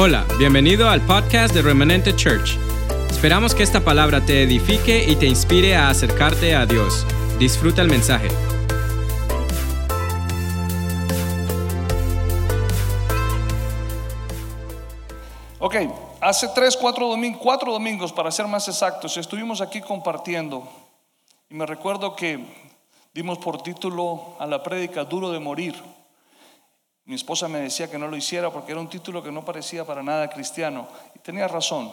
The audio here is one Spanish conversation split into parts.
Hola, bienvenido al podcast de Remanente Church. Esperamos que esta palabra te edifique y te inspire a acercarte a Dios. Disfruta el mensaje. Ok, hace tres, cuatro domingos, cuatro domingos para ser más exactos, estuvimos aquí compartiendo y me recuerdo que dimos por título a la prédica Duro de Morir. Mi esposa me decía que no lo hiciera porque era un título que no parecía para nada cristiano. Y tenía razón.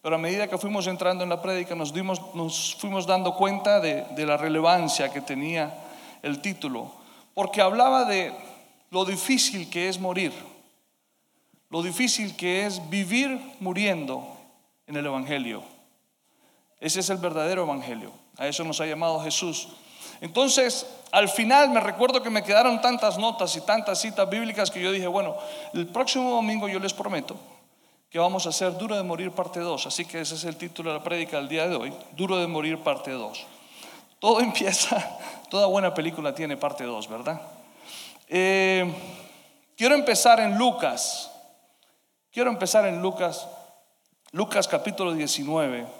Pero a medida que fuimos entrando en la prédica nos, nos fuimos dando cuenta de la relevancia que tenía el título. Porque hablaba de lo difícil que es morir. Lo difícil que es vivir muriendo en el Evangelio. Ese es el verdadero Evangelio. A eso nos ha llamado Jesús. Entonces, al final me recuerdo que me quedaron tantas notas y tantas citas bíblicas que yo dije, bueno, el próximo domingo yo les prometo que vamos a hacer Duro de Morir parte 2. Así que ese es el título de la prédica del día de hoy, Duro de Morir parte 2. Todo empieza, toda buena película tiene parte 2, ¿verdad? Eh, quiero empezar en Lucas. Quiero empezar en Lucas, Lucas capítulo 19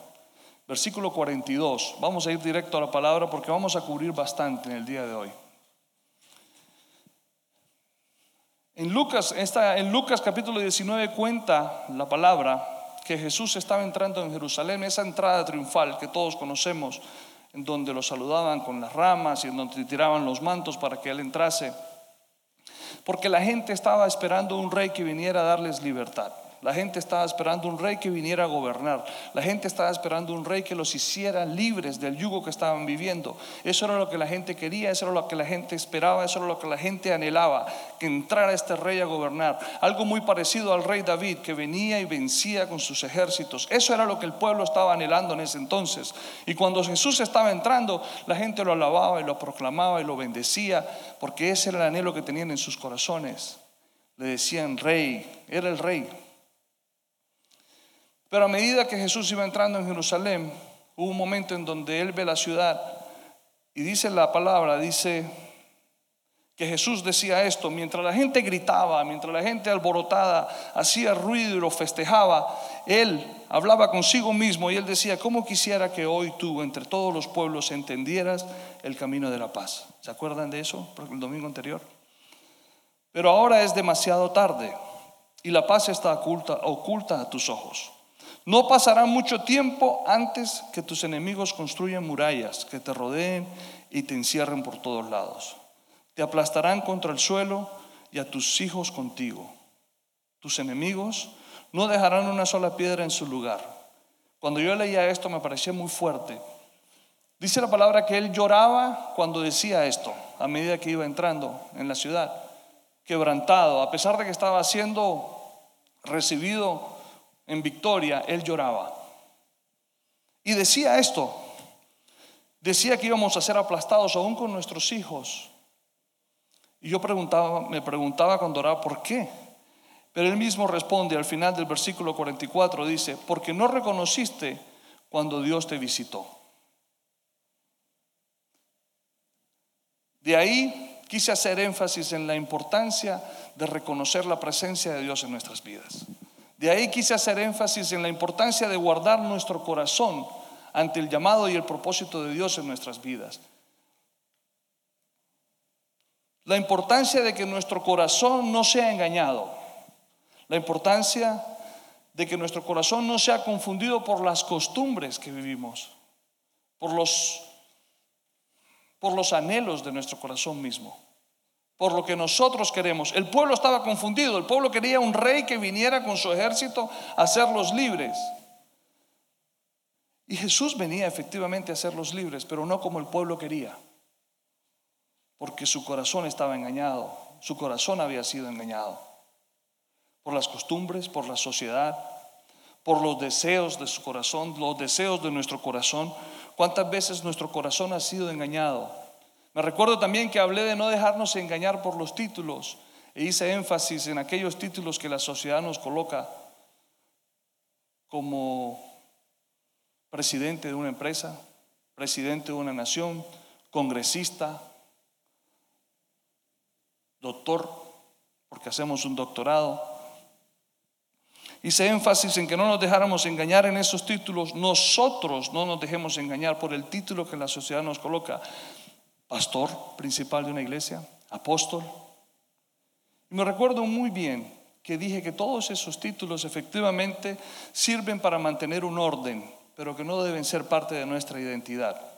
versículo 42. Vamos a ir directo a la palabra porque vamos a cubrir bastante en el día de hoy. En Lucas, en Lucas capítulo 19 cuenta la palabra que Jesús estaba entrando en Jerusalén, esa entrada triunfal que todos conocemos, en donde lo saludaban con las ramas y en donde tiraban los mantos para que él entrase, porque la gente estaba esperando un rey que viniera a darles libertad. La gente estaba esperando un rey que viniera a gobernar. La gente estaba esperando un rey que los hiciera libres del yugo que estaban viviendo. Eso era lo que la gente quería, eso era lo que la gente esperaba, eso era lo que la gente anhelaba, que entrara este rey a gobernar. Algo muy parecido al rey David, que venía y vencía con sus ejércitos. Eso era lo que el pueblo estaba anhelando en ese entonces. Y cuando Jesús estaba entrando, la gente lo alababa y lo proclamaba y lo bendecía, porque ese era el anhelo que tenían en sus corazones. Le decían rey, era el rey. Pero a medida que Jesús iba entrando en Jerusalén, hubo un momento en donde él ve la ciudad y dice la palabra, dice que Jesús decía esto, mientras la gente gritaba, mientras la gente alborotada hacía ruido y lo festejaba, él hablaba consigo mismo y él decía, ¿cómo quisiera que hoy tú entre todos los pueblos entendieras el camino de la paz? ¿Se acuerdan de eso? El domingo anterior. Pero ahora es demasiado tarde y la paz está oculta, oculta a tus ojos. No pasará mucho tiempo antes que tus enemigos construyan murallas que te rodeen y te encierren por todos lados. Te aplastarán contra el suelo y a tus hijos contigo. Tus enemigos no dejarán una sola piedra en su lugar. Cuando yo leía esto me parecía muy fuerte. Dice la palabra que él lloraba cuando decía esto, a medida que iba entrando en la ciudad, quebrantado, a pesar de que estaba siendo recibido en victoria, él lloraba. Y decía esto, decía que íbamos a ser aplastados aún con nuestros hijos. Y yo me preguntaba cuando oraba, ¿por qué? Pero él mismo responde al final del versículo 44, dice, porque no reconociste cuando Dios te visitó. De ahí quise hacer énfasis en la importancia de reconocer la presencia de Dios en nuestras vidas. De ahí quise hacer énfasis en la importancia de guardar nuestro corazón ante el llamado y el propósito de Dios en nuestras vidas. La importancia de que nuestro corazón no sea engañado. La importancia de que nuestro corazón no sea confundido por las costumbres que vivimos, por los, por los anhelos de nuestro corazón mismo por lo que nosotros queremos. El pueblo estaba confundido, el pueblo quería un rey que viniera con su ejército a hacerlos libres. Y Jesús venía efectivamente a hacerlos libres, pero no como el pueblo quería, porque su corazón estaba engañado, su corazón había sido engañado por las costumbres, por la sociedad, por los deseos de su corazón, los deseos de nuestro corazón. ¿Cuántas veces nuestro corazón ha sido engañado? Me recuerdo también que hablé de no dejarnos engañar por los títulos e hice énfasis en aquellos títulos que la sociedad nos coloca como presidente de una empresa, presidente de una nación, congresista, doctor, porque hacemos un doctorado. hice énfasis en que no nos dejáramos engañar en esos títulos, nosotros no nos dejemos engañar por el título que la sociedad nos coloca. Pastor principal de una iglesia, apóstol. Y me recuerdo muy bien que dije que todos esos títulos efectivamente sirven para mantener un orden, pero que no deben ser parte de nuestra identidad.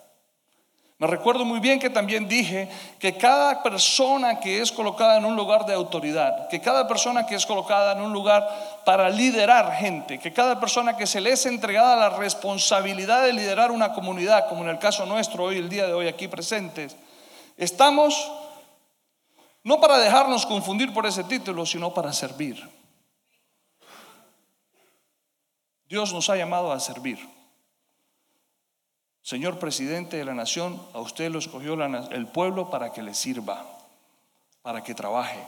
Me recuerdo muy bien que también dije que cada persona que es colocada en un lugar de autoridad, que cada persona que es colocada en un lugar para liderar gente, que cada persona que se le es entregada la responsabilidad de liderar una comunidad, como en el caso nuestro hoy, el día de hoy aquí presentes, estamos no para dejarnos confundir por ese título, sino para servir. Dios nos ha llamado a servir. Señor presidente de la nación, a usted lo escogió el pueblo para que le sirva, para que trabaje.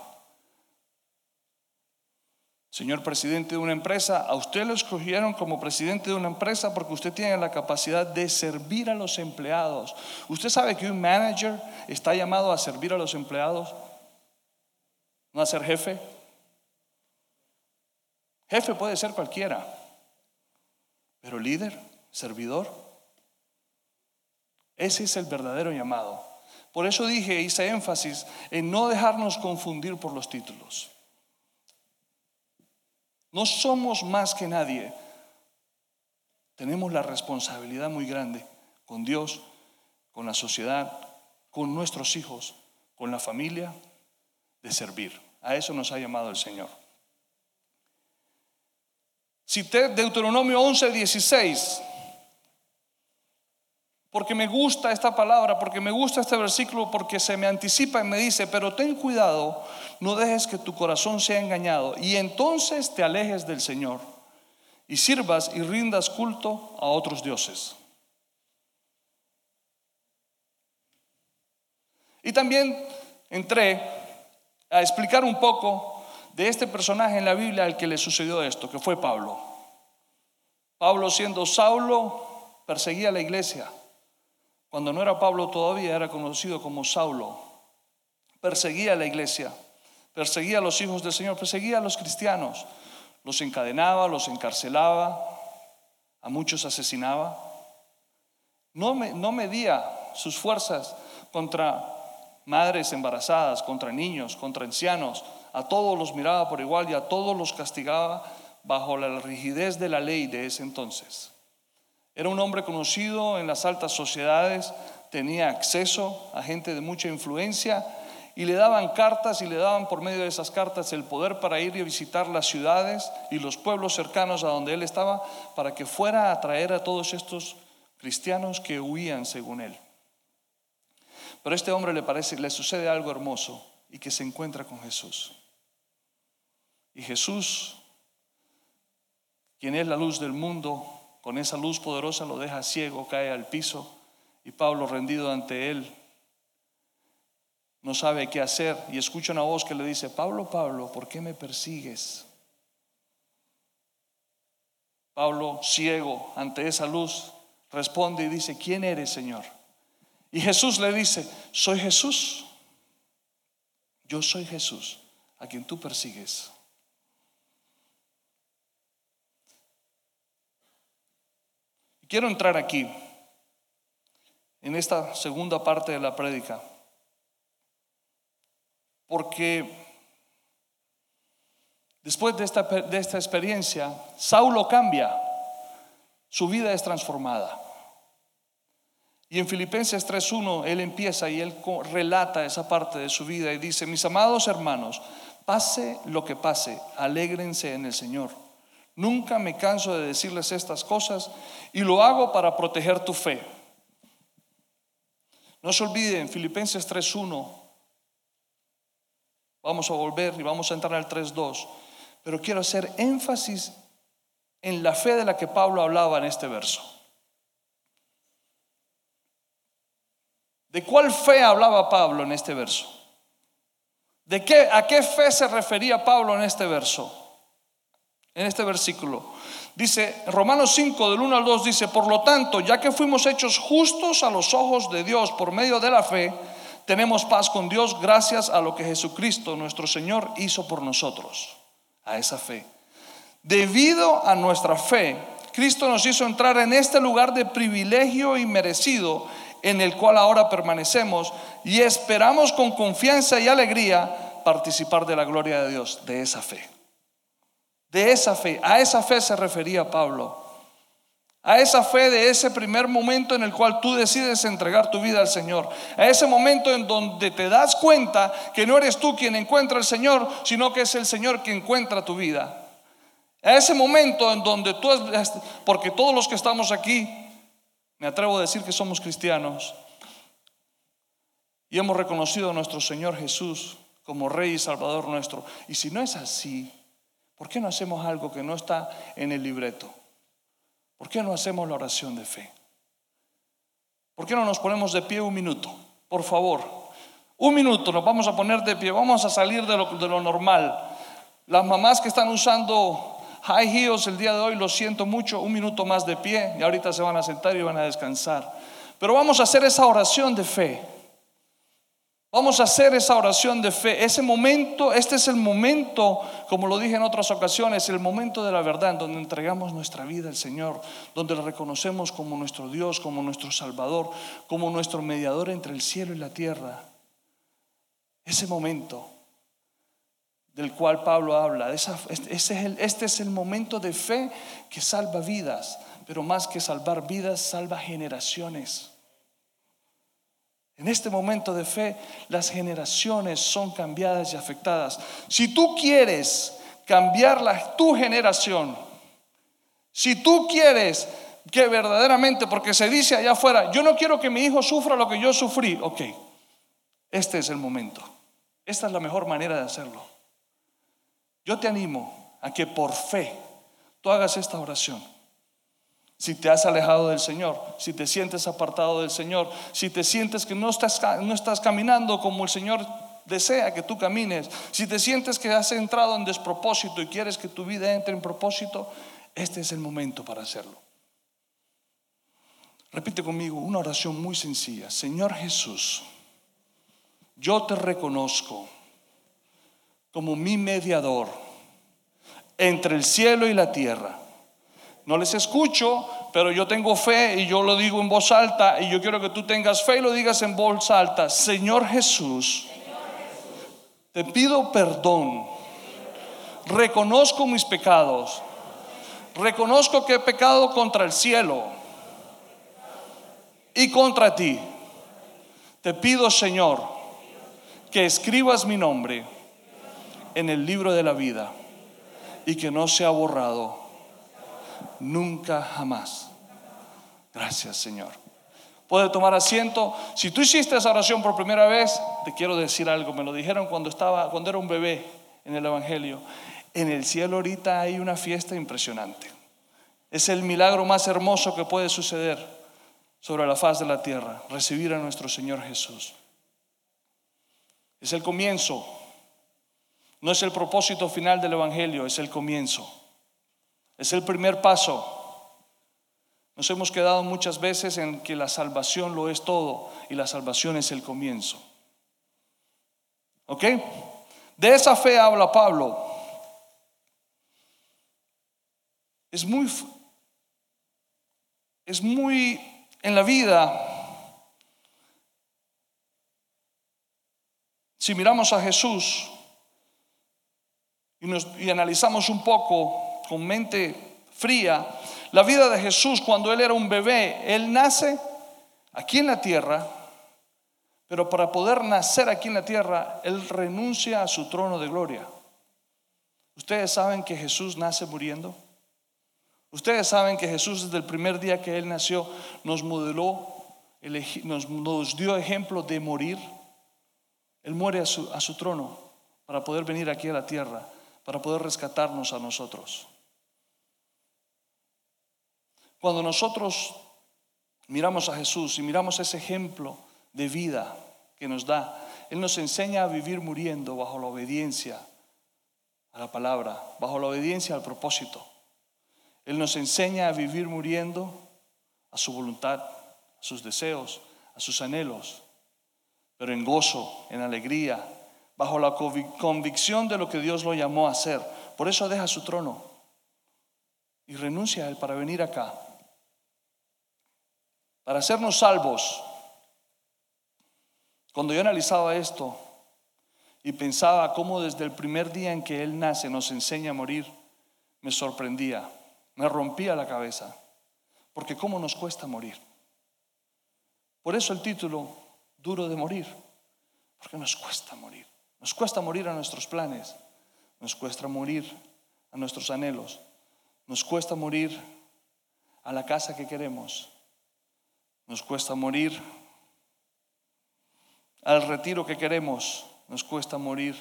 Señor presidente de una empresa, a usted lo escogieron como presidente de una empresa porque usted tiene la capacidad de servir a los empleados. ¿Usted sabe que un manager está llamado a servir a los empleados? ¿No a ser jefe? Jefe puede ser cualquiera, pero líder, servidor, ese es el verdadero llamado. Por eso dije, hice énfasis en no dejarnos confundir por los títulos. No somos más que nadie. Tenemos la responsabilidad muy grande con Dios, con la sociedad, con nuestros hijos, con la familia, de servir. A eso nos ha llamado el Señor. Cité Deuteronomio 11, 16 porque me gusta esta palabra, porque me gusta este versículo, porque se me anticipa y me dice, pero ten cuidado, no dejes que tu corazón sea engañado y entonces te alejes del Señor y sirvas y rindas culto a otros dioses. Y también entré a explicar un poco de este personaje en la Biblia al que le sucedió esto, que fue Pablo. Pablo siendo Saulo perseguía a la iglesia cuando no era Pablo todavía, era conocido como Saulo. Perseguía a la iglesia, perseguía a los hijos del Señor, perseguía a los cristianos. Los encadenaba, los encarcelaba, a muchos asesinaba. No, no medía sus fuerzas contra madres embarazadas, contra niños, contra ancianos. A todos los miraba por igual y a todos los castigaba bajo la rigidez de la ley de ese entonces. Era un hombre conocido en las altas sociedades, tenía acceso a gente de mucha influencia y le daban cartas y le daban por medio de esas cartas el poder para ir y visitar las ciudades y los pueblos cercanos a donde él estaba para que fuera a traer a todos estos cristianos que huían según él. Pero a este hombre le parece le sucede algo hermoso y que se encuentra con Jesús. Y Jesús, quien es la luz del mundo, con esa luz poderosa lo deja ciego, cae al piso y Pablo rendido ante él no sabe qué hacer y escucha una voz que le dice, Pablo, Pablo, ¿por qué me persigues? Pablo, ciego ante esa luz, responde y dice, ¿quién eres, Señor? Y Jesús le dice, soy Jesús. Yo soy Jesús, a quien tú persigues. Quiero entrar aquí, en esta segunda parte de la prédica, porque después de esta, de esta experiencia, Saulo cambia, su vida es transformada. Y en Filipenses 3.1 él empieza y él relata esa parte de su vida y dice, mis amados hermanos, pase lo que pase, alégrense en el Señor. Nunca me canso de decirles estas cosas y lo hago para proteger tu fe. No se olviden, Filipenses 3.1, vamos a volver y vamos a entrar al 3.2, pero quiero hacer énfasis en la fe de la que Pablo hablaba en este verso. ¿De cuál fe hablaba Pablo en este verso? ¿De qué, a qué fe se refería Pablo en este verso? En este versículo. Dice, Romanos 5, del 1 al 2, dice, por lo tanto, ya que fuimos hechos justos a los ojos de Dios por medio de la fe, tenemos paz con Dios gracias a lo que Jesucristo, nuestro Señor, hizo por nosotros, a esa fe. Debido a nuestra fe, Cristo nos hizo entrar en este lugar de privilegio y merecido en el cual ahora permanecemos y esperamos con confianza y alegría participar de la gloria de Dios, de esa fe. De esa fe, a esa fe se refería Pablo. A esa fe de ese primer momento en el cual tú decides entregar tu vida al Señor. A ese momento en donde te das cuenta que no eres tú quien encuentra al Señor, sino que es el Señor quien encuentra tu vida. A ese momento en donde tú, porque todos los que estamos aquí, me atrevo a decir que somos cristianos y hemos reconocido a nuestro Señor Jesús como Rey y Salvador nuestro. Y si no es así, ¿por qué no hacemos algo que no está en el libreto? ¿Por qué no hacemos la oración de fe? ¿Por qué no nos ponemos de pie un minuto? Por favor, un minuto nos vamos a poner de pie, vamos a salir de lo, de lo normal. Las mamás que están usando high heels el día de hoy, lo siento mucho, un minuto más de pie y ahorita se van a sentar y van a descansar. Pero vamos a hacer esa oración de fe. Vamos a hacer esa oración de fe. Ese momento, este es el momento, como lo dije en otras ocasiones, el momento de la verdad, en donde entregamos nuestra vida al Señor, donde lo reconocemos como nuestro Dios, como nuestro Salvador, como nuestro mediador entre el cielo y la tierra. Ese momento del cual Pablo habla. este, este es el momento de fe que salva vidas, pero más que salvar vidas, salva generaciones. En este momento de fe, las generaciones son cambiadas y afectadas. Si tú quieres cambiar tu generación, si tú quieres que verdaderamente, porque se dice allá afuera, yo no quiero que mi hijo sufra lo que yo sufrí, ok, este es el momento. Esta es la mejor manera de hacerlo. Yo te animo a que por fe tú hagas esta oración. Si te has alejado del Señor, si te sientes apartado del Señor, si te sientes que no estás, no estás caminando como el Señor desea que tú camines, si te sientes que has entrado en despropósito y quieres que tu vida entre en propósito, este es el momento para hacerlo. Repite conmigo una oración muy sencilla. Señor Jesús, yo te reconozco como mi mediador entre el cielo y la tierra. No les escucho, pero yo tengo fe y yo lo digo en voz alta y yo quiero que tú tengas fe y lo digas en voz alta. Señor Jesús, te pido perdón. Reconozco mis pecados. Reconozco que he pecado contra el cielo y contra ti. Te pido, Señor, que escribas mi nombre en el libro de la vida y que no sea borrado nunca jamás. Gracias, Señor. Puede tomar asiento. Si tú hiciste esa oración por primera vez, te quiero decir algo. Me lo dijeron cuando estaba, cuando era un bebé en el Evangelio. En el cielo ahorita hay una fiesta impresionante. Es el milagro más hermoso que puede suceder sobre la faz de la tierra, recibir a nuestro Señor Jesús. Es el comienzo no es el propósito final del Evangelio, es el comienzo. Es el primer paso. Nos hemos quedado muchas veces en que la salvación lo es todo y la salvación es el comienzo. ¿Ok? De esa fe habla Pablo. Es muy, es muy en la vida. Si miramos a Jesús, y, analizamos un poco con mente fría la vida de Jesús cuando él era un bebé, él nace aquí en la tierra, pero para poder nacer aquí en la tierra, él renuncia a su trono de gloria. Ustedes saben que Jesús nace muriendo. Ustedes saben que Jesús desde el primer día que Él nació nos modeló, nos, dio ejemplo de morir. Él muere a su, a su trono para poder venir aquí a la tierra para poder rescatarnos a nosotros. Cuando nosotros miramos a Jesús y miramos ese ejemplo de vida que nos da, Él nos enseña a vivir muriendo bajo la obediencia a la palabra, bajo la obediencia al propósito. Él nos enseña a vivir muriendo a su voluntad, a sus deseos, a sus anhelos, pero en gozo, en alegría, bajo la convicción de lo que Dios lo llamó a hacer. Por eso deja su trono. y renuncia a Él para venir acá, para hacernos salvos. Cuando yo analizaba esto y pensaba cómo desde el primer día en que Él nace nos enseña a morir, me sorprendía, me rompía la cabeza, porque cómo nos cuesta morir. Por eso el título, duro de morir, porque nos cuesta morir. Nos cuesta morir a nuestros planes, nos cuesta morir a nuestros anhelos, nos cuesta morir a la casa que queremos, nos cuesta morir al retiro que queremos, nos cuesta morir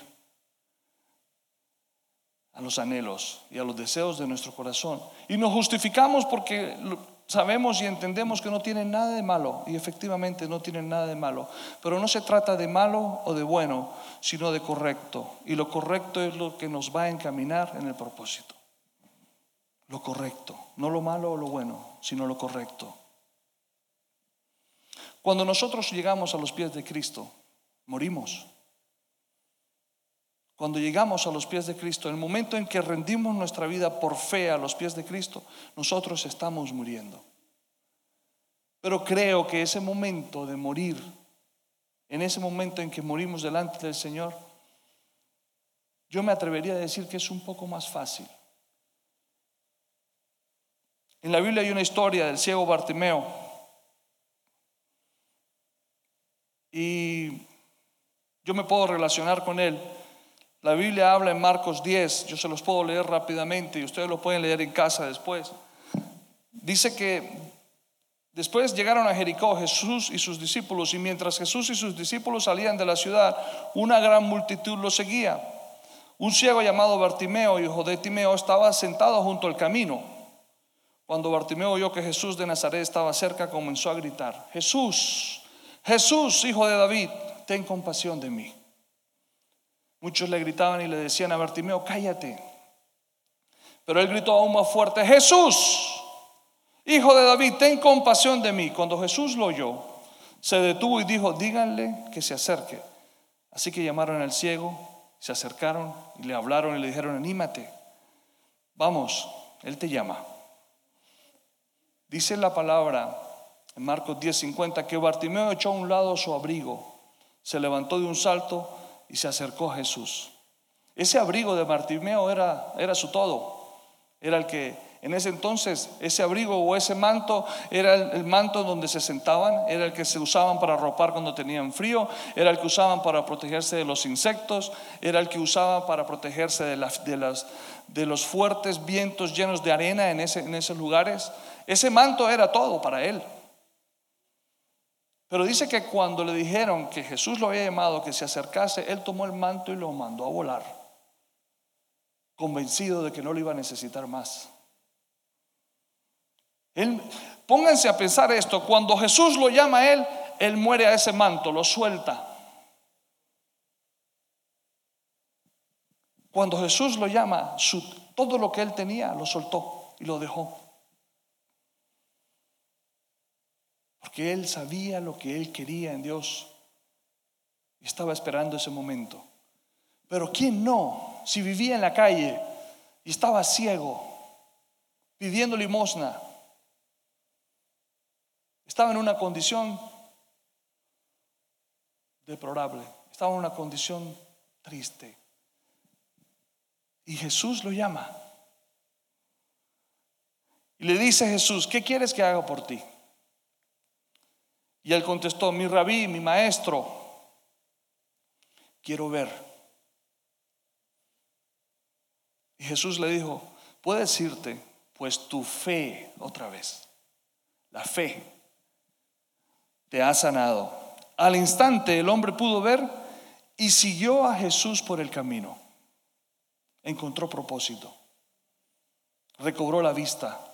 a los anhelos y a los deseos de nuestro corazón. Y nos justificamos porque sabemos y entendemos que no tienen nada de malo, y efectivamente no tienen nada de malo, pero no se trata de malo o de bueno, sino de correcto. Y lo correcto es lo que nos va a encaminar en el propósito. Lo correcto, no lo malo o lo bueno, sino lo correcto. Cuando nosotros llegamos a los pies de Cristo, morimos. Cuando llegamos a los pies de Cristo, en el momento en que rendimos nuestra vida por fe a los pies de Cristo, nosotros estamos muriendo. Pero creo que ese momento de morir, en ese momento en que morimos delante del Señor, yo me atrevería a decir que es un poco más fácil. En la Biblia hay una historia del ciego Bartimeo. Y yo me puedo relacionar con él la Biblia habla en Marcos 10, yo se los puedo leer rápidamente y ustedes lo pueden leer en casa después. Dice que después llegaron a Jericó Jesús y sus discípulos y mientras Jesús y sus discípulos salían de la ciudad, una gran multitud los seguía. Un ciego llamado Bartimeo, hijo de Timeo, estaba sentado junto al camino. Cuando Bartimeo oyó que Jesús de Nazaret estaba cerca, comenzó a gritar, Jesús, Jesús, hijo de David, ten compasión de mí. Muchos le gritaban y le decían a Bartimeo, cállate. Pero él gritó aún más fuerte, Jesús, hijo de David, ten compasión de mí. Cuando Jesús lo oyó, se detuvo y dijo, díganle que se acerque. Así que llamaron al ciego, se acercaron y le hablaron y le dijeron, anímate, vamos, él te llama. Dice la palabra en Marcos 10:50 que Bartimeo echó a un lado su abrigo, se levantó de un salto, y se acercó a Jesús. Ese abrigo de Bartimeo era, era su todo. Era el que en ese entonces, ese abrigo o ese manto era el, manto donde se sentaban, era el que se usaban para ropar cuando tenían frío, era el que usaban para protegerse de los insectos, era el que usaban para protegerse de, de los fuertes vientos llenos de arena en, ese, en esos lugares. Ese manto era todo para él. Pero dice que cuando le dijeron que Jesús lo había llamado, que se acercase, él tomó el manto y lo mandó a volar, convencido de que no lo iba a necesitar más. Él, pónganse a pensar esto, cuando Jesús lo llama a él, él muere a ese manto, lo suelta. Cuando Jesús lo llama, todo lo que él tenía lo soltó y lo dejó. Porque él sabía lo que él quería en Dios y estaba esperando ese momento. Pero ¿quién no? Si vivía en la calle y estaba ciego, pidiendo limosna, estaba en una condición deplorable, estaba en una condición triste. Y Jesús lo llama. Y le dice a Jesús, ¿qué quieres que haga por ti? Y él contestó, mi rabí, mi maestro, quiero ver. Y Jesús le dijo, puedes irte, pues tu fe, otra vez, la fe, te ha sanado. Al instante el hombre pudo ver y siguió a Jesús por el camino. Encontró propósito, recobró la vista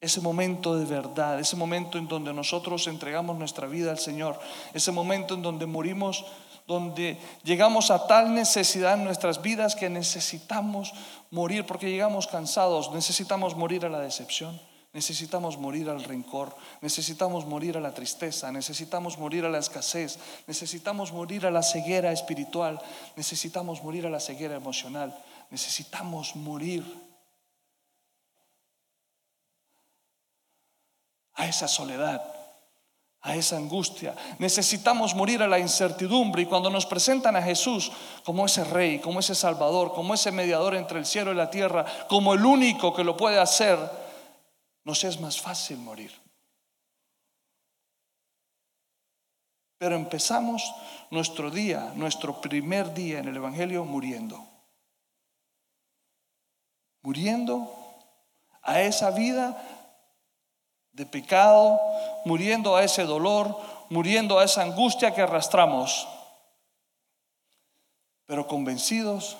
ese momento de verdad, ese momento en donde nosotros entregamos nuestra vida al Señor, ese momento en donde morimos, donde llegamos a tal necesidad en nuestras vidas que necesitamos morir porque llegamos cansados, necesitamos morir a la decepción, necesitamos morir al rencor, necesitamos morir a la tristeza, necesitamos morir a la escasez, necesitamos morir a la ceguera espiritual, necesitamos morir a la ceguera emocional, necesitamos morir a esa soledad, a esa angustia. Necesitamos morir a la incertidumbre y cuando nos presentan a Jesús como ese rey, como ese salvador, como ese mediador entre el cielo y la tierra, como el único que lo puede hacer, nos es más fácil morir. Pero empezamos nuestro día, nuestro primer día en el Evangelio muriendo. Muriendo a esa vida de pecado, muriendo a ese dolor, muriendo a esa angustia que arrastramos, pero convencidos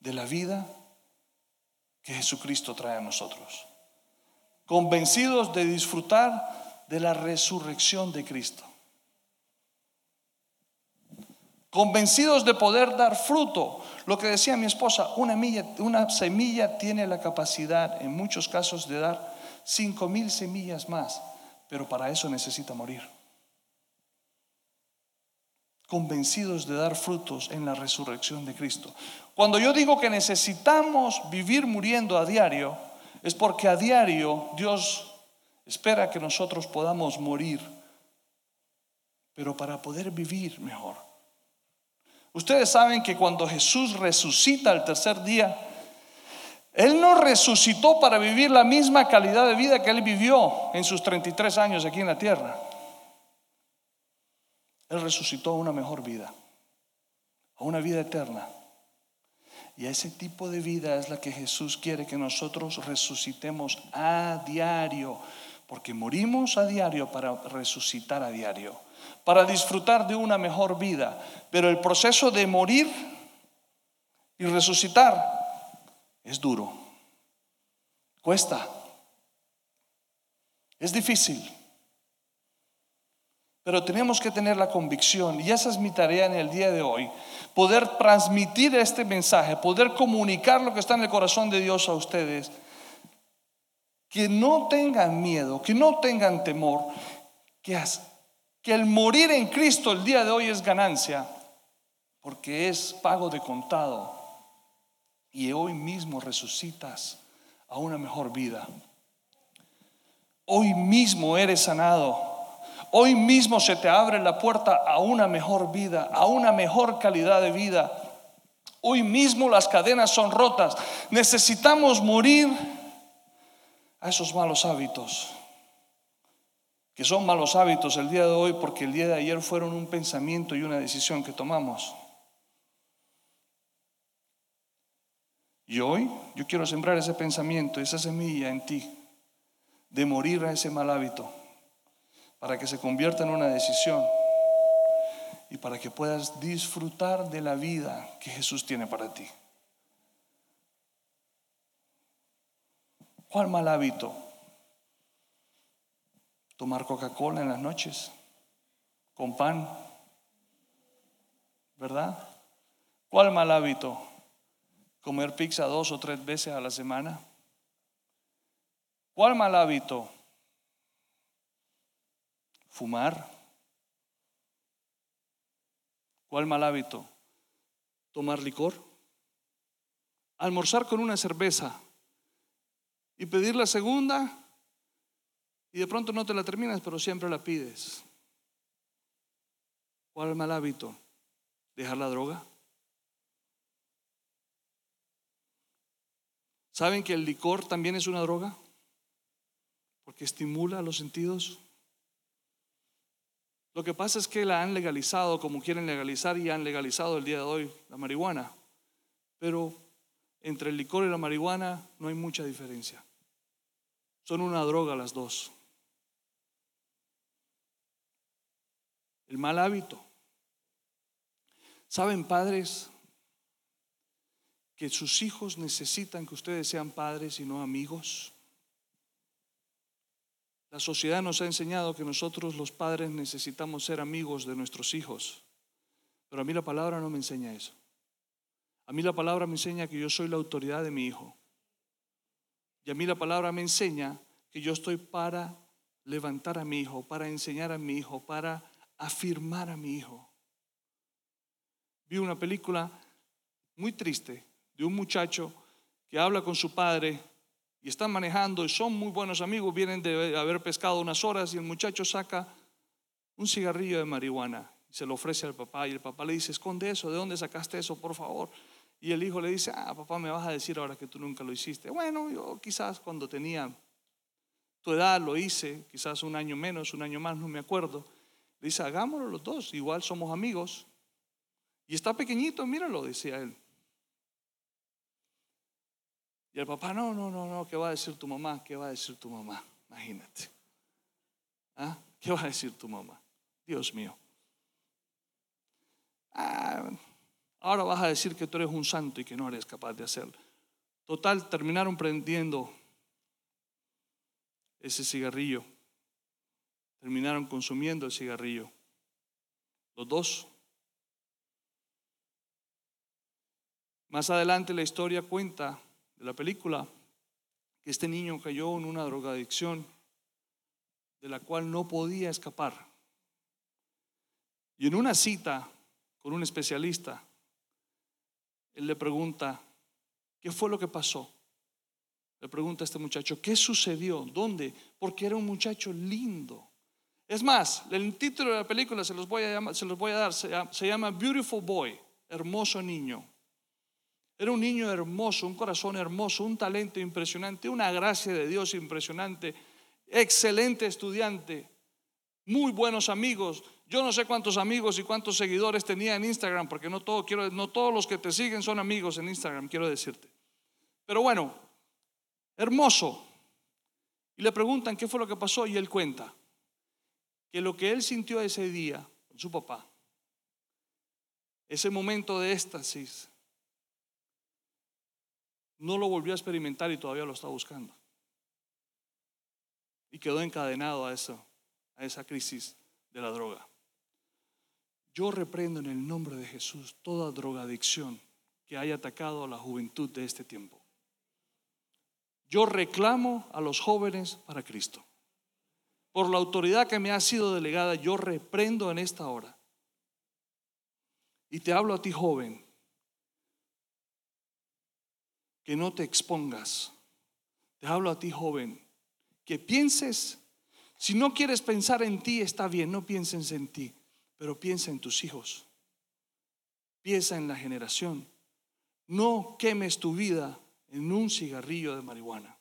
de la vida que Jesucristo trae a nosotros, convencidos de disfrutar de la resurrección de Cristo, convencidos de poder dar fruto. Lo que decía mi esposa, una, una semilla tiene la capacidad en muchos casos de dar cinco mil semillas más, pero para eso necesita morir. Convencidos de dar frutos en la resurrección de Cristo. Cuando yo digo que necesitamos vivir muriendo a diario, es porque a diario Dios espera que nosotros podamos morir, pero para poder vivir mejor. Ustedes saben que cuando Jesús resucita el tercer día, él no resucitó para vivir la misma calidad de vida que él vivió en sus 33 años aquí en la tierra. Él resucitó a una mejor vida, a una vida eterna. Y a ese tipo de vida es la que Jesús quiere que nosotros resucitemos a diario, porque morimos a diario para resucitar a diario, para disfrutar de una mejor vida. Pero el proceso de morir y resucitar es duro, cuesta, es difícil. Pero tenemos que tener la convicción, y esa es mi tarea en el día de hoy, poder transmitir este mensaje, poder comunicar lo que está en el corazón de Dios a ustedes. Que no tengan miedo, que no tengan temor, que, que el morir en Cristo el día de hoy es ganancia, porque es pago de contado y hoy mismo resucitas a una mejor vida. Hoy mismo eres sanado. Hoy mismo se te abre la puerta a una mejor vida, a una mejor calidad de vida. Hoy mismo las cadenas son rotas. Necesitamos morir a esos malos hábitos, que son malos hábitos el día de hoy porque el día de ayer fueron un pensamiento y una decisión que tomamos. Y hoy yo quiero sembrar ese pensamiento, esa semilla en ti, de morir a ese mal hábito, para que se convierta en una decisión y para que puedas disfrutar de la vida que Jesús tiene para ti. ¿Cuál mal hábito? Tomar Coca-Cola en las noches, con pan, ¿verdad? ¿Cuál mal hábito? Comer pizza dos o tres veces a la semana? ¿Cuál mal hábito? Fumar. ¿Cuál mal hábito? Tomar licor. Almorzar con una cerveza y pedir la segunda y de pronto no te la terminas, pero siempre la pides. ¿Cuál mal hábito? Dejar la droga. ¿Saben que el licor también es una droga? Porque estimula los sentidos. Lo que pasa es que la han legalizado como quieren legalizar y han legalizado el día de hoy la marihuana. Pero entre el licor y la marihuana no hay mucha diferencia. Son una droga las dos. El mal hábito. ¿Saben, padres? Que sus hijos necesitan que ustedes sean padres y no amigos? La sociedad nos ha enseñado que nosotros los padres necesitamos ser amigos de nuestros hijos, pero a mí la palabra no me enseña eso. A mí la palabra me enseña que yo soy la autoridad de mi hijo. Y a mí la palabra me enseña que yo estoy para levantar a mi hijo, para enseñar a mi hijo, para afirmar a mi hijo. Vi una película muy triste de un muchacho que habla con su padre y están manejando y son muy buenos amigos, vienen de haber pescado unas horas y el muchacho saca un cigarrillo de marihuana y se lo ofrece al papá y el papá le dice, esconde eso, ¿de dónde sacaste eso, por favor? Y el hijo le dice, ah, papá, me vas a decir ahora que tú nunca lo hiciste. Bueno, yo quizás cuando tenía tu edad lo hice, quizás un año menos, un año más, no me acuerdo. Le dice, hagámoslo los dos, igual somos amigos. Y está pequeñito, míralo, decía él. Y el papá, no, no, no, no, ¿qué va a decir tu mamá? ¿Qué va a decir tu mamá? Imagínate. ¿Ah? ¿Qué va a decir tu mamá? Dios mío. Ah, ahora vas a decir que tú eres un santo y que no eres capaz de hacerlo. Total, terminaron prendiendo ese cigarrillo. Terminaron consumiendo el cigarrillo. Los dos. Más adelante la historia cuenta de la película que este niño cayó en una drogadicción de la cual no podía escapar. Y en una cita con un especialista, él le pregunta, ¿qué fue lo que pasó? Le pregunta a este muchacho, ¿qué sucedió? ¿Dónde? Porque era un muchacho lindo. Es más, el título de la película se los voy a, llamar, se los voy a dar, se llama Beautiful Boy, hermoso niño. Era un niño hermoso, un corazón hermoso, un talento impresionante, una gracia de Dios impresionante, excelente estudiante, muy buenos amigos. Yo no sé cuántos amigos y cuántos seguidores tenía en Instagram, porque no, todo, quiero, no todos los que te siguen son amigos en Instagram, quiero decirte. Pero bueno, hermoso. Y le preguntan qué fue lo que pasó y él cuenta que lo que él sintió ese día con su papá, ese momento de éxtasis, no lo volvió a experimentar y todavía lo está buscando. Y quedó encadenado a a esa crisis de la droga. Yo reprendo en el nombre de Jesús toda drogadicción que haya atacado a la juventud de este tiempo. Yo reclamo a los jóvenes para Cristo. Por la autoridad que me ha sido delegada, yo reprendo en esta hora. Y te hablo a ti, joven, que no te expongas. Te hablo a ti, joven, que pienses, si no quieres pensar en ti, está bien, no pienses en ti, pero piensa en tus hijos. Piensa en la generación. No quemes tu vida en un cigarrillo de marihuana.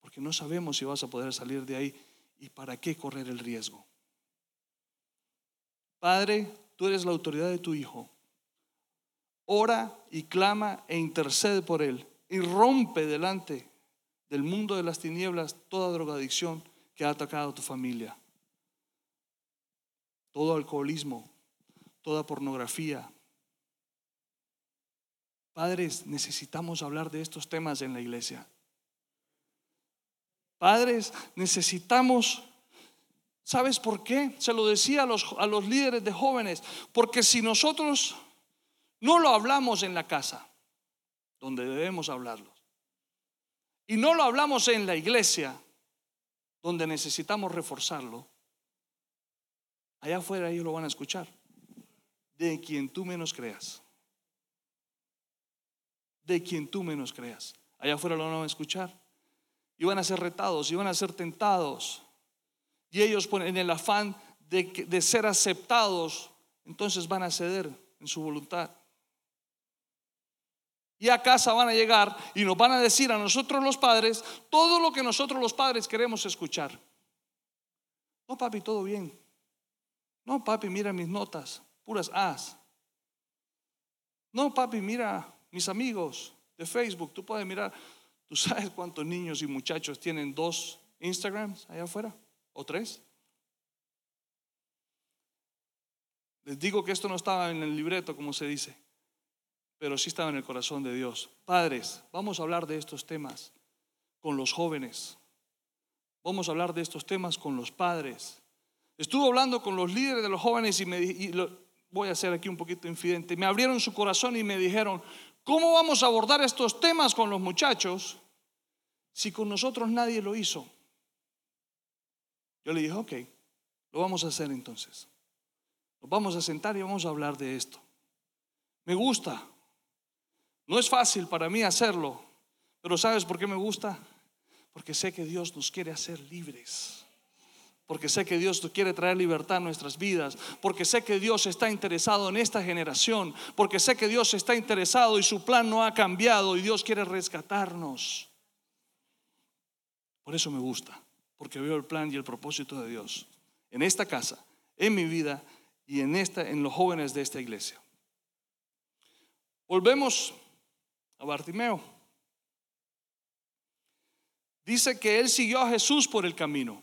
Porque no sabemos si vas a poder salir de ahí y para qué correr el riesgo. Padre, tú eres la autoridad de tu hijo ora y clama e intercede por él y rompe delante del mundo de las tinieblas toda drogadicción que ha atacado a tu familia. Todo alcoholismo, toda pornografía. Padres, necesitamos hablar de estos temas en la iglesia. Padres, necesitamos ¿Sabes por qué? Se lo decía a los, a los líderes de jóvenes. Porque si nosotros no lo hablamos en la casa, donde debemos hablarlo. Y no lo hablamos en la iglesia, donde necesitamos reforzarlo. Allá afuera ellos lo van a escuchar. De quien tú menos creas. De quien tú menos creas. Allá afuera lo van a escuchar. Y van a ser retados, y van a ser tentados. Y ellos en el afán de, de ser aceptados, entonces van a ceder en su voluntad y a casa van a llegar y nos van a decir a nosotros los padres todo lo que nosotros los padres queremos escuchar. No, papi, todo bien. No, papi, mira mis notas, puras A's. No, papi, mira mis amigos de Facebook. Tú puedes mirar, tú sabes cuántos niños y muchachos tienen dos Instagrams allá afuera o tres. Les digo que esto no estaba en el libreto, como se dice pero sí estaba en el corazón de Dios. Padres, vamos a hablar de estos temas con los jóvenes. Vamos a hablar de estos temas con los padres. Estuve hablando con los líderes de los jóvenes y, me, voy a ser aquí un poquito infidente. Me abrieron su corazón y me dijeron, ¿cómo vamos a abordar estos temas con los muchachos si con nosotros nadie lo hizo? Yo le dije, ok, lo vamos a hacer entonces. Nos vamos a sentar y vamos a hablar de esto. Me gusta, no es fácil para mí hacerlo, Pero ¿sabes por qué me gusta? Porque sé que Dios nos quiere hacer libres. Porque sé que Dios quiere traer libertad a nuestras vidas. Porque sé que Dios está interesado en esta generación. Porque sé que Dios está interesado y su plan no ha cambiado y Dios quiere rescatarnos. Por eso me gusta. Porque veo el plan y el propósito de Dios en esta casa, en mi vida y en, esta, en los jóvenes de esta iglesia. Volvemos a Bartimeo. Dice que él siguió a Jesús por el camino.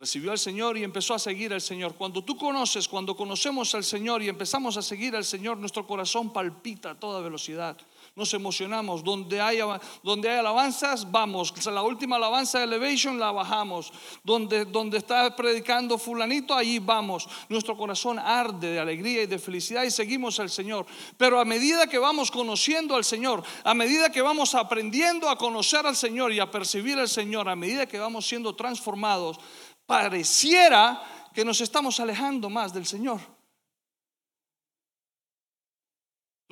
Recibió al Señor y empezó a seguir al Señor. Cuando tú conoces, cuando conocemos al Señor y empezamos a seguir al Señor, nuestro corazón palpita a toda velocidad nos emocionamos. Donde hay, donde hay alabanzas, vamos. La última alabanza de Elevation la bajamos. Donde, donde está predicando fulanito, allí vamos. Nuestro corazón arde de alegría y de felicidad y seguimos al Señor. Pero a medida que vamos conociendo al Señor, a medida que vamos aprendiendo a conocer al Señor y a percibir al Señor, a medida que vamos siendo transformados, pareciera que nos estamos alejando más del Señor.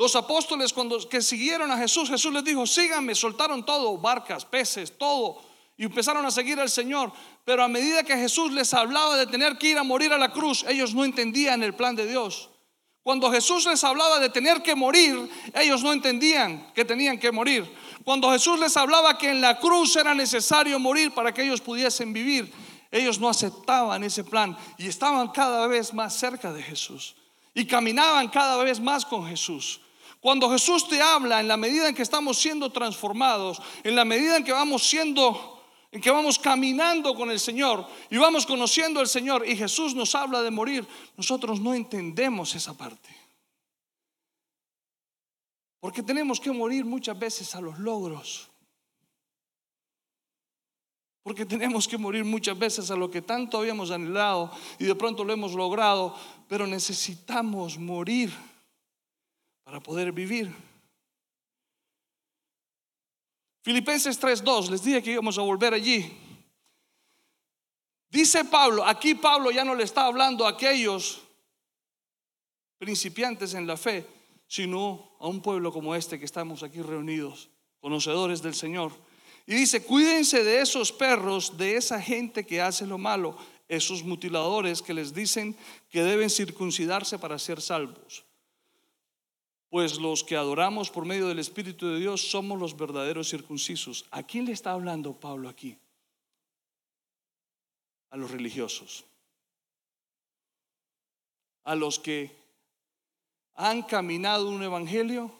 Los apóstoles cuando que siguieron a Jesús, Jesús les dijo, síganme, soltaron todo, barcas, peces, todo, y empezaron a seguir al Señor. Pero a medida que Jesús les hablaba de tener que ir a morir a la cruz, ellos no entendían el plan de Dios. Cuando Jesús les hablaba de tener que morir, ellos no entendían que tenían que morir. Cuando Jesús les hablaba que en la cruz era necesario morir para que ellos pudiesen vivir, ellos no aceptaban ese plan y estaban cada vez más cerca de Jesús y caminaban cada vez más con Jesús. Cuando Jesús te habla, en la medida en que estamos siendo transformados, en la medida en que vamos siendo, en que vamos caminando con el Señor y vamos conociendo al Señor y Jesús nos habla de morir, nosotros no entendemos esa parte. Porque tenemos que morir muchas veces a los logros. Porque tenemos que morir muchas veces a lo que tanto habíamos anhelado y de pronto lo hemos logrado, pero necesitamos morir para poder vivir. Filipenses 3:2, les dije que íbamos a volver allí. Dice Pablo, aquí Pablo ya no le está hablando a aquellos principiantes en la fe, sino a un pueblo como este que estamos aquí reunidos, conocedores del Señor. Y dice, cuídense de esos perros, de esa gente que hace lo malo, esos mutiladores que les dicen que deben circuncidarse para ser salvos. Pues los que adoramos por medio del Espíritu de Dios somos los verdaderos circuncisos. ¿A quién le está hablando Pablo aquí? A los religiosos. A los que han caminado un evangelio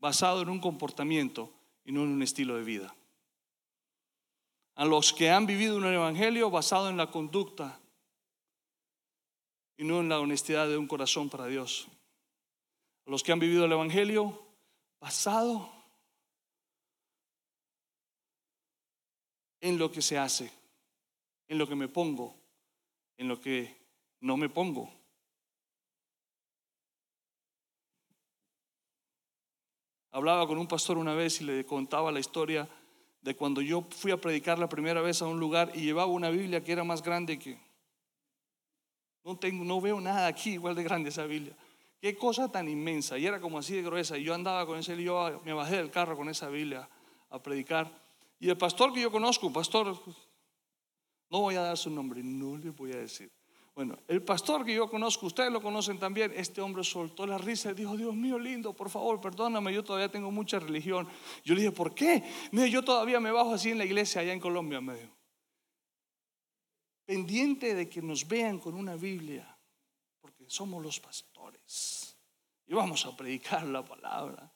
basado en un comportamiento y no en un estilo de vida. A los que han vivido un evangelio basado en la conducta y no en la honestidad de un corazón para Dios. Los que han vivido el Evangelio basado en lo que se hace, en lo que me pongo, en lo que no me pongo. Hablaba con un pastor una vez y le contaba la historia de cuando yo fui a predicar la primera vez a un lugar y llevaba una Biblia que era más grande que, no, tengo, no veo nada aquí igual de grande esa Biblia. Qué cosa tan inmensa. Y era como así de gruesa. Y yo andaba con ese, yo me bajé del carro con esa Biblia a predicar. Y el pastor que yo conozco, pastor, no voy a dar su nombre, no le voy a decir. Bueno, el pastor que yo conozco, ustedes lo conocen también, este hombre soltó la risa y dijo, Dios mío lindo, por favor, perdóname, yo todavía tengo mucha religión. Yo le dije, ¿por qué? Me yo todavía me bajo así en la iglesia allá en Colombia, me dijo pendiente de que nos vean con una Biblia, porque somos los pastores y vamos a predicar la palabra.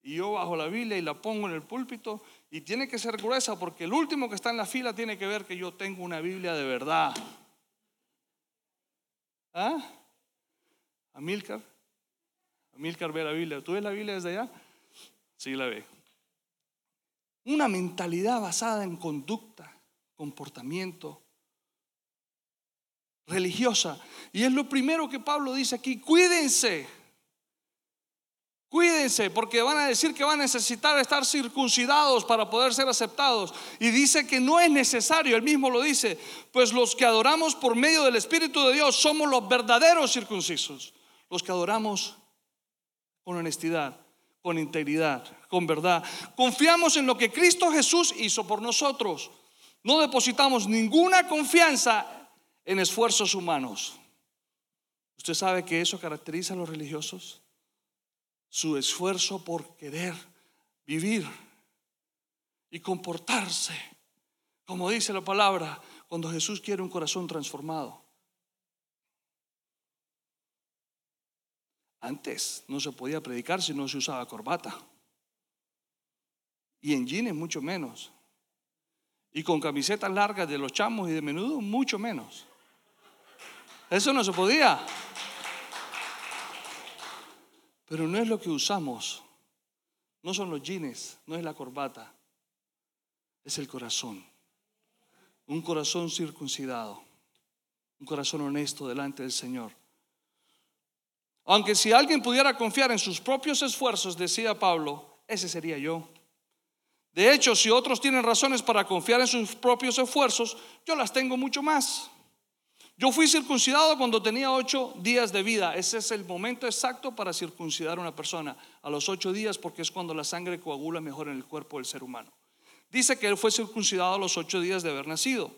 Y yo bajo la Biblia y la pongo en el púlpito y tiene que ser gruesa porque el último que está en la fila tiene que ver que yo tengo una Biblia de verdad. ¿Ah? Amílcar. Amílcar ve la Biblia. ¿Tú ves la Biblia desde allá? Sí, la ve. Una mentalidad basada en conducta comportamiento religiosa. Y es lo primero que Pablo dice aquí, cuídense. Cuídense porque van a decir que van a necesitar estar circuncidados para poder ser aceptados. Y dice que no es necesario, él mismo lo dice, pues los que adoramos por medio del Espíritu de Dios somos los verdaderos circuncisos. los que adoramos con honestidad, con integridad, con verdad. Confiamos en lo que Cristo Jesús hizo por nosotros. No depositamos ninguna confianza en esfuerzos humanos. ¿Usted sabe que eso caracteriza a los religiosos? Su esfuerzo por querer vivir y comportarse, como dice la palabra, cuando Jesús quiere un corazón transformado. Antes no se podía predicar si no se usaba corbata. Y en jeans mucho menos. Y con camisetas largas de los chamos y de menudo mucho menos. Eso no se podía. Pero no es lo que usamos. No son los jeans, no es la corbata. Es el corazón. Un corazón circuncidado. Un corazón honesto delante del Señor. Aunque si alguien pudiera confiar en sus propios esfuerzos, decía Pablo, ese sería yo. De hecho, si otros tienen razones para confiar en sus propios esfuerzos, yo las tengo mucho más. Yo fui circuncidado cuando tenía ocho días de vida. Ese es el momento exacto para circuncidar a una persona, a los ocho días, porque es cuando la sangre coagula mejor en el cuerpo del ser humano. Dice que él fue circuncidado a los ocho días de haber nacido.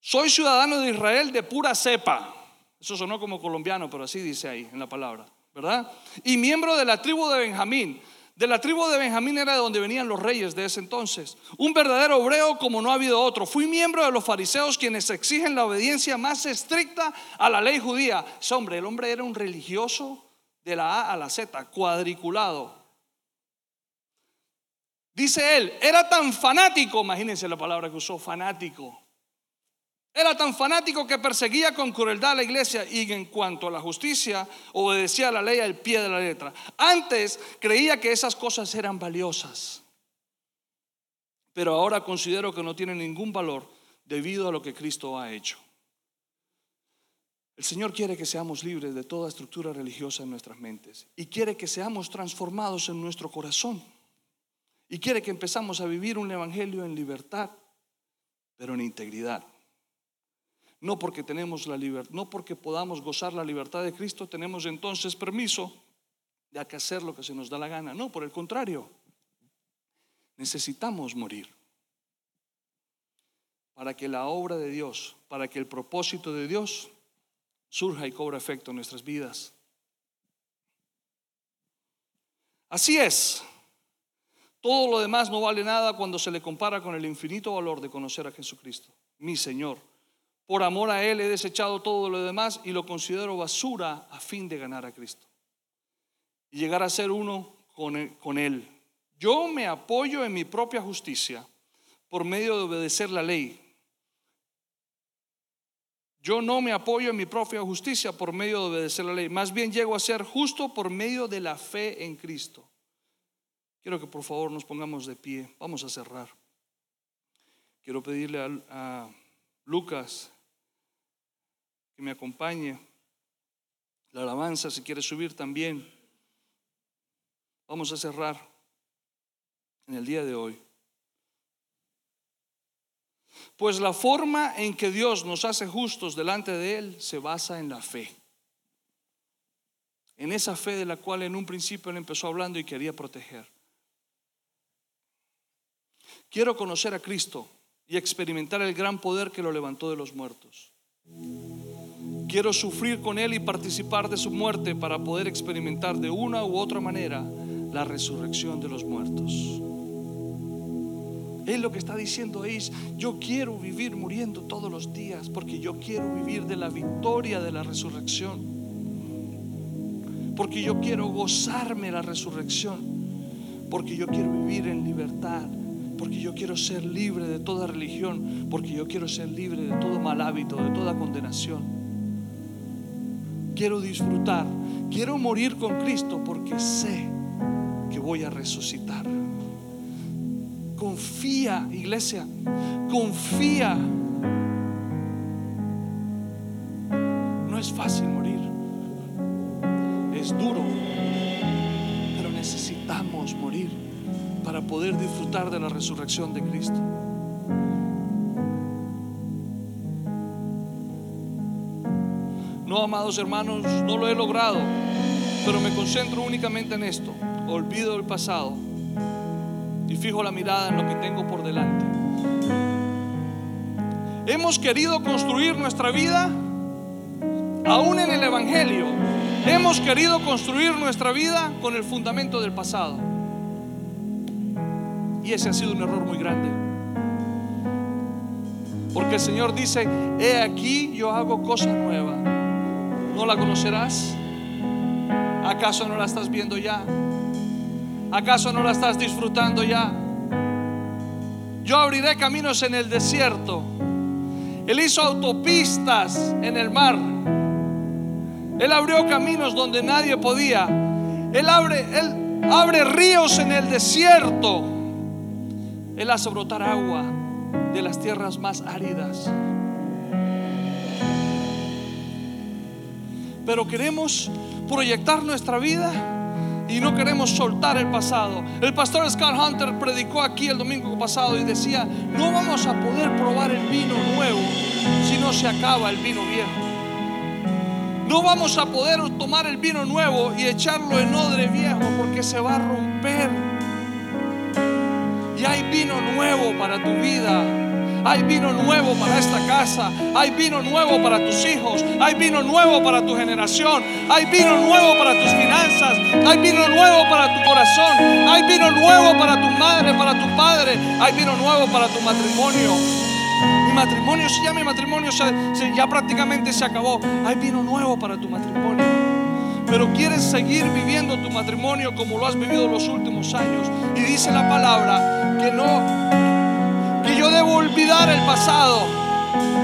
Soy ciudadano de Israel de pura cepa. Eso sonó como colombiano, pero así dice ahí en la palabra, ¿verdad? Y miembro de la tribu de Benjamín. De la tribu de Benjamín era de donde venían los reyes de ese entonces. Un verdadero hebreo como no ha habido otro. Fui miembro de los fariseos quienes exigen la obediencia más estricta a la ley judía. Ese hombre, el hombre era un religioso de la A a la Z, cuadriculado. Dice él, era tan fanático, imagínense la palabra que usó, fanático. Era tan fanático que perseguía con crueldad a la iglesia y en cuanto a la justicia obedecía a la ley al pie de la letra. Antes creía que esas cosas eran valiosas, pero ahora considero que no tienen ningún valor debido a lo que Cristo ha hecho. El Señor quiere que seamos libres de toda estructura religiosa en nuestras mentes y quiere que seamos transformados en nuestro corazón y quiere que empezamos a vivir un evangelio en libertad, pero en integridad. No porque tenemos la libertad, no porque podamos gozar la libertad de Cristo, tenemos entonces permiso de hacer lo que se nos da la gana. No, por el contrario, necesitamos morir para que la obra de Dios, para que el propósito de Dios surja y cobra efecto en nuestras vidas. Así es. Todo lo demás no vale nada cuando se le compara con el infinito valor de conocer a Jesucristo, mi Señor. Por amor a Él he desechado todo lo demás y lo considero basura a fin de ganar a Cristo. Y llegar a ser uno con Él. Yo me apoyo en mi propia justicia por medio de obedecer la ley. Yo no me apoyo en mi propia justicia por medio de obedecer la ley. Más bien llego a ser justo por medio de la fe en Cristo. Quiero que por favor nos pongamos de pie. Vamos a cerrar. Quiero pedirle a, Lucas que me acompañe. La alabanza, si quiere subir también. Vamos a cerrar en el día de hoy. Pues la forma en que Dios nos hace justos delante de Él se basa en la fe. En esa fe de la cual en un principio Él empezó hablando y quería proteger. Quiero conocer a Cristo y experimentar el gran poder que lo levantó de los muertos. Quiero sufrir con Él y participar de su muerte para poder experimentar de una u otra manera la resurrección de los muertos. Él lo que está diciendo es, yo quiero vivir muriendo todos los días porque yo quiero vivir de la victoria de la resurrección. Porque yo quiero gozarme la resurrección. Porque yo quiero vivir en libertad porque yo quiero ser libre de toda religión, porque yo quiero ser libre de todo mal hábito, de toda condenación. Quiero disfrutar, quiero morir con Cristo porque sé que voy a resucitar. Confía, iglesia, confía. No es fácil morir, es duro, pero necesitamos morir para poder disfrutar de la resurrección de Cristo. No, amados hermanos, no lo he logrado, pero me concentro únicamente en esto. Olvido el pasado y fijo la mirada en lo que tengo por delante. Hemos querido construir nuestra vida aún en el Evangelio. Hemos querido construir nuestra vida con el fundamento del pasado. Y ese ha sido un error muy grande. Porque el Señor dice, he aquí yo hago cosa nueva. ¿No la conocerás? ¿Acaso no la estás viendo ya? ¿Acaso no la estás disfrutando ya? Yo abriré caminos en el desierto. Él hizo autopistas en el mar. Él abrió caminos donde nadie podía. Él abre, él abre ríos en el desierto. Él hace brotar agua de las tierras más áridas. Pero queremos proyectar nuestra vida y no queremos soltar el pasado. El pastor Scott Hunter predicó aquí el domingo pasado y decía, no vamos a poder probar el vino nuevo si no se acaba el vino viejo. No vamos a poder tomar el vino nuevo y echarlo en odre viejo porque se va a romper. Y hay vino nuevo para tu vida. Hay vino nuevo para esta casa. Hay vino nuevo para tus hijos. Hay vino nuevo para tu generación. Hay vino nuevo para tus finanzas. Hay vino nuevo para tu corazón. Hay vino nuevo para tu madre, para tu padre. Hay vino nuevo para tu matrimonio. Mi matrimonio, si ya mi matrimonio ya prácticamente se acabó. Hay vino nuevo para tu matrimonio. Pero quieres seguir viviendo tu matrimonio como lo has vivido los últimos años. Y dice la palabra que no, yo debo olvidar el pasado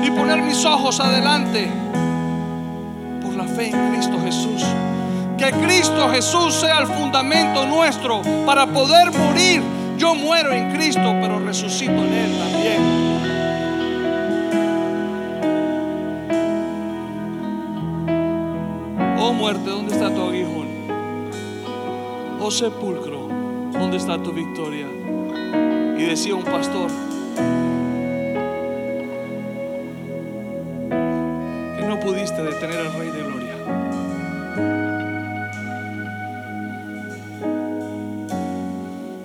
y poner mis ojos adelante por la fe en Cristo Jesús. Que Cristo Jesús sea el fundamento nuestro para poder morir. Yo muero en Cristo, pero resucito en Él también. Oh muerte, ¿dónde está tu aguijón? Oh sepulcro, ¿dónde está tu victoria? Y decía un pastor detener al Rey de Gloria.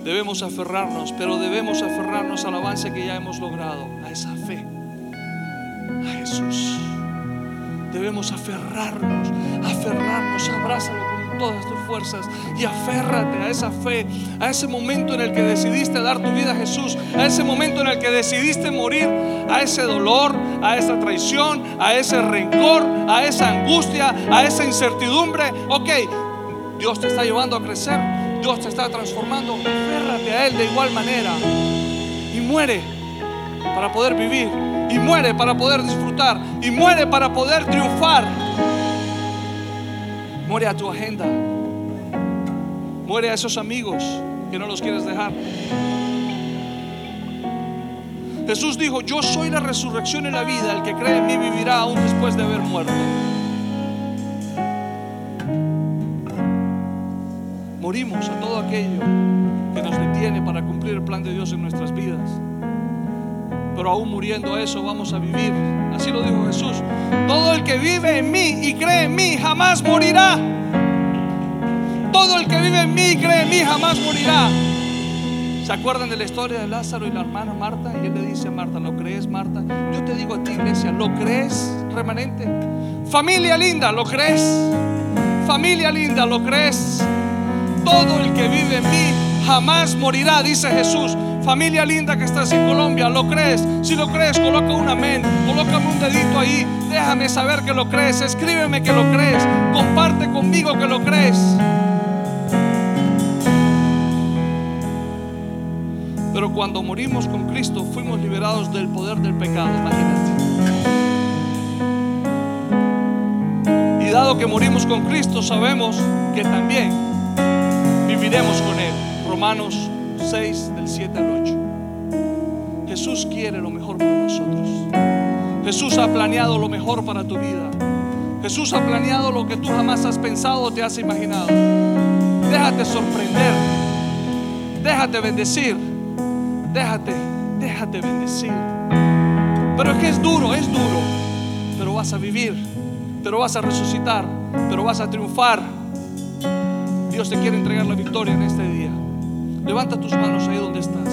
Debemos aferrarnos, pero debemos aferrarnos al avance que ya hemos logrado, a esa fe, a Jesús. Debemos aferrarnos, aferrarnos, abrázalo todas tus fuerzas y aférrate a esa fe, a ese momento en el que decidiste dar tu vida a Jesús, a ese momento en el que decidiste morir, a ese dolor, a esa traición, a ese rencor, a esa angustia, a esa incertidumbre. Ok, Dios te está llevando a crecer, Dios te está transformando, aférrate a Él de igual manera y muere para poder vivir y muere para poder disfrutar y muere para poder triunfar. Muere a tu agenda. Muere a esos amigos que no los quieres dejar. Jesús dijo, yo soy la resurrección y la vida, el que cree en mí vivirá aún después de haber muerto. Morimos a todo aquello que nos detiene para cumplir el plan de Dios en nuestras vidas pero aún muriendo eso vamos a vivir. Así lo dijo Jesús. Todo el que vive en mí y cree en mí jamás morirá. Todo el que vive en mí y cree en mí jamás morirá. ¿Se acuerdan de la historia de Lázaro y la hermana Marta? Y él le dice a Marta, ¿lo crees Marta? Yo te digo a ti iglesia, ¿lo crees remanente? Familia linda, ¿lo crees? Familia linda, ¿lo crees? Todo el que vive en mí jamás morirá, dice Jesús. Familia linda que estás en Colombia, ¿lo crees? Si lo crees, coloca un amén, colócame un dedito ahí, déjame saber que lo crees, escríbeme que lo crees, comparte conmigo que lo crees. Pero cuando morimos con Cristo fuimos liberados del poder del pecado, imagínate. Y dado que morimos con Cristo, sabemos que también viviremos con Él. Romanos 6 del 7 al 8. Jesús quiere lo mejor para nosotros. Jesús ha planeado lo mejor para tu vida. Jesús ha planeado lo que tú jamás has pensado o te has imaginado. Déjate sorprender. Déjate bendecir. Déjate, déjate bendecir. Pero es que es duro, es duro. Pero vas a vivir pero vas a resucitar, pero vas a triunfar. Dios te quiere entregar la victoria en este día. Levanta tus manos ahí donde estás.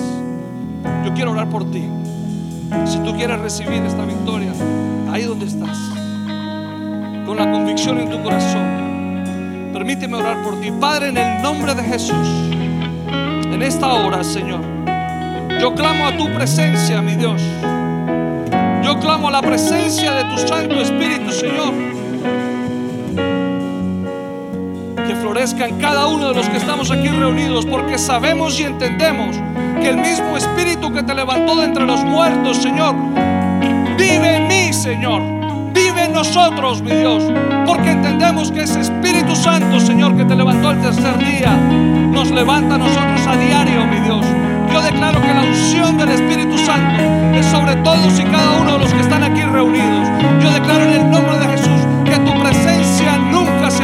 Yo quiero orar por ti. Si tú quieres recibir esta victoria, ahí donde estás, con la convicción en tu corazón, permíteme orar por ti. Padre, en el nombre de Jesús, en esta hora, Señor, yo clamo a tu presencia, mi Dios. Yo clamo a la presencia de tu Santo Espíritu, Señor. Florezca en cada uno de los que estamos aquí reunidos, porque sabemos y entendemos que el mismo Espíritu que te levantó de entre los muertos, Señor, vive en mí, Señor. Vive en nosotros, mi Dios. Porque entendemos que ese Espíritu Santo, Señor, que te levantó el tercer día, nos levanta a nosotros a diario, mi Dios. Yo declaro que la unción del Espíritu Santo es sobre todos y cada uno de los que están aquí reunidos. Yo declaro en el nombre de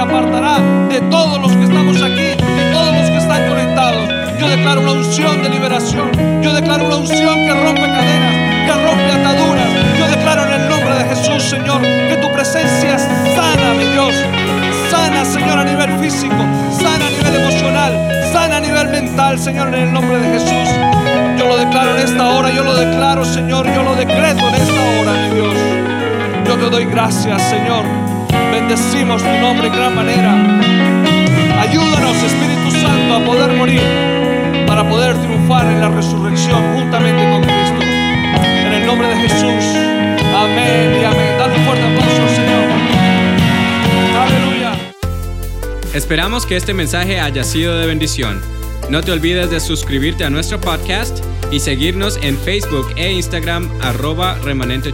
apartará de todos los que estamos aquí y todos los que están conectados. Yo declaro una unción de liberación. Yo declaro una unción que rompe cadenas, que rompe ataduras. Yo declaro en el nombre de Jesús, Señor, que tu presencia sana, mi Dios. Sana, Señor, a nivel físico, sana a nivel emocional, sana a nivel mental, Señor, en el nombre de Jesús. Yo lo declaro en esta hora, yo lo declaro, Señor, yo lo decreto en esta hora, mi Dios. Yo te doy gracias, Señor. Bendecimos tu nombre en gran manera. Ayúdanos, Espíritu Santo, a poder morir para poder triunfar en la resurrección juntamente con Cristo. En el nombre de Jesús. Amén y amén. Dale un fuerte aplauso Señor. Aleluya. Esperamos que este mensaje haya sido de bendición. No te olvides de suscribirte a nuestro podcast y seguirnos en Facebook e Instagram arroba remanente.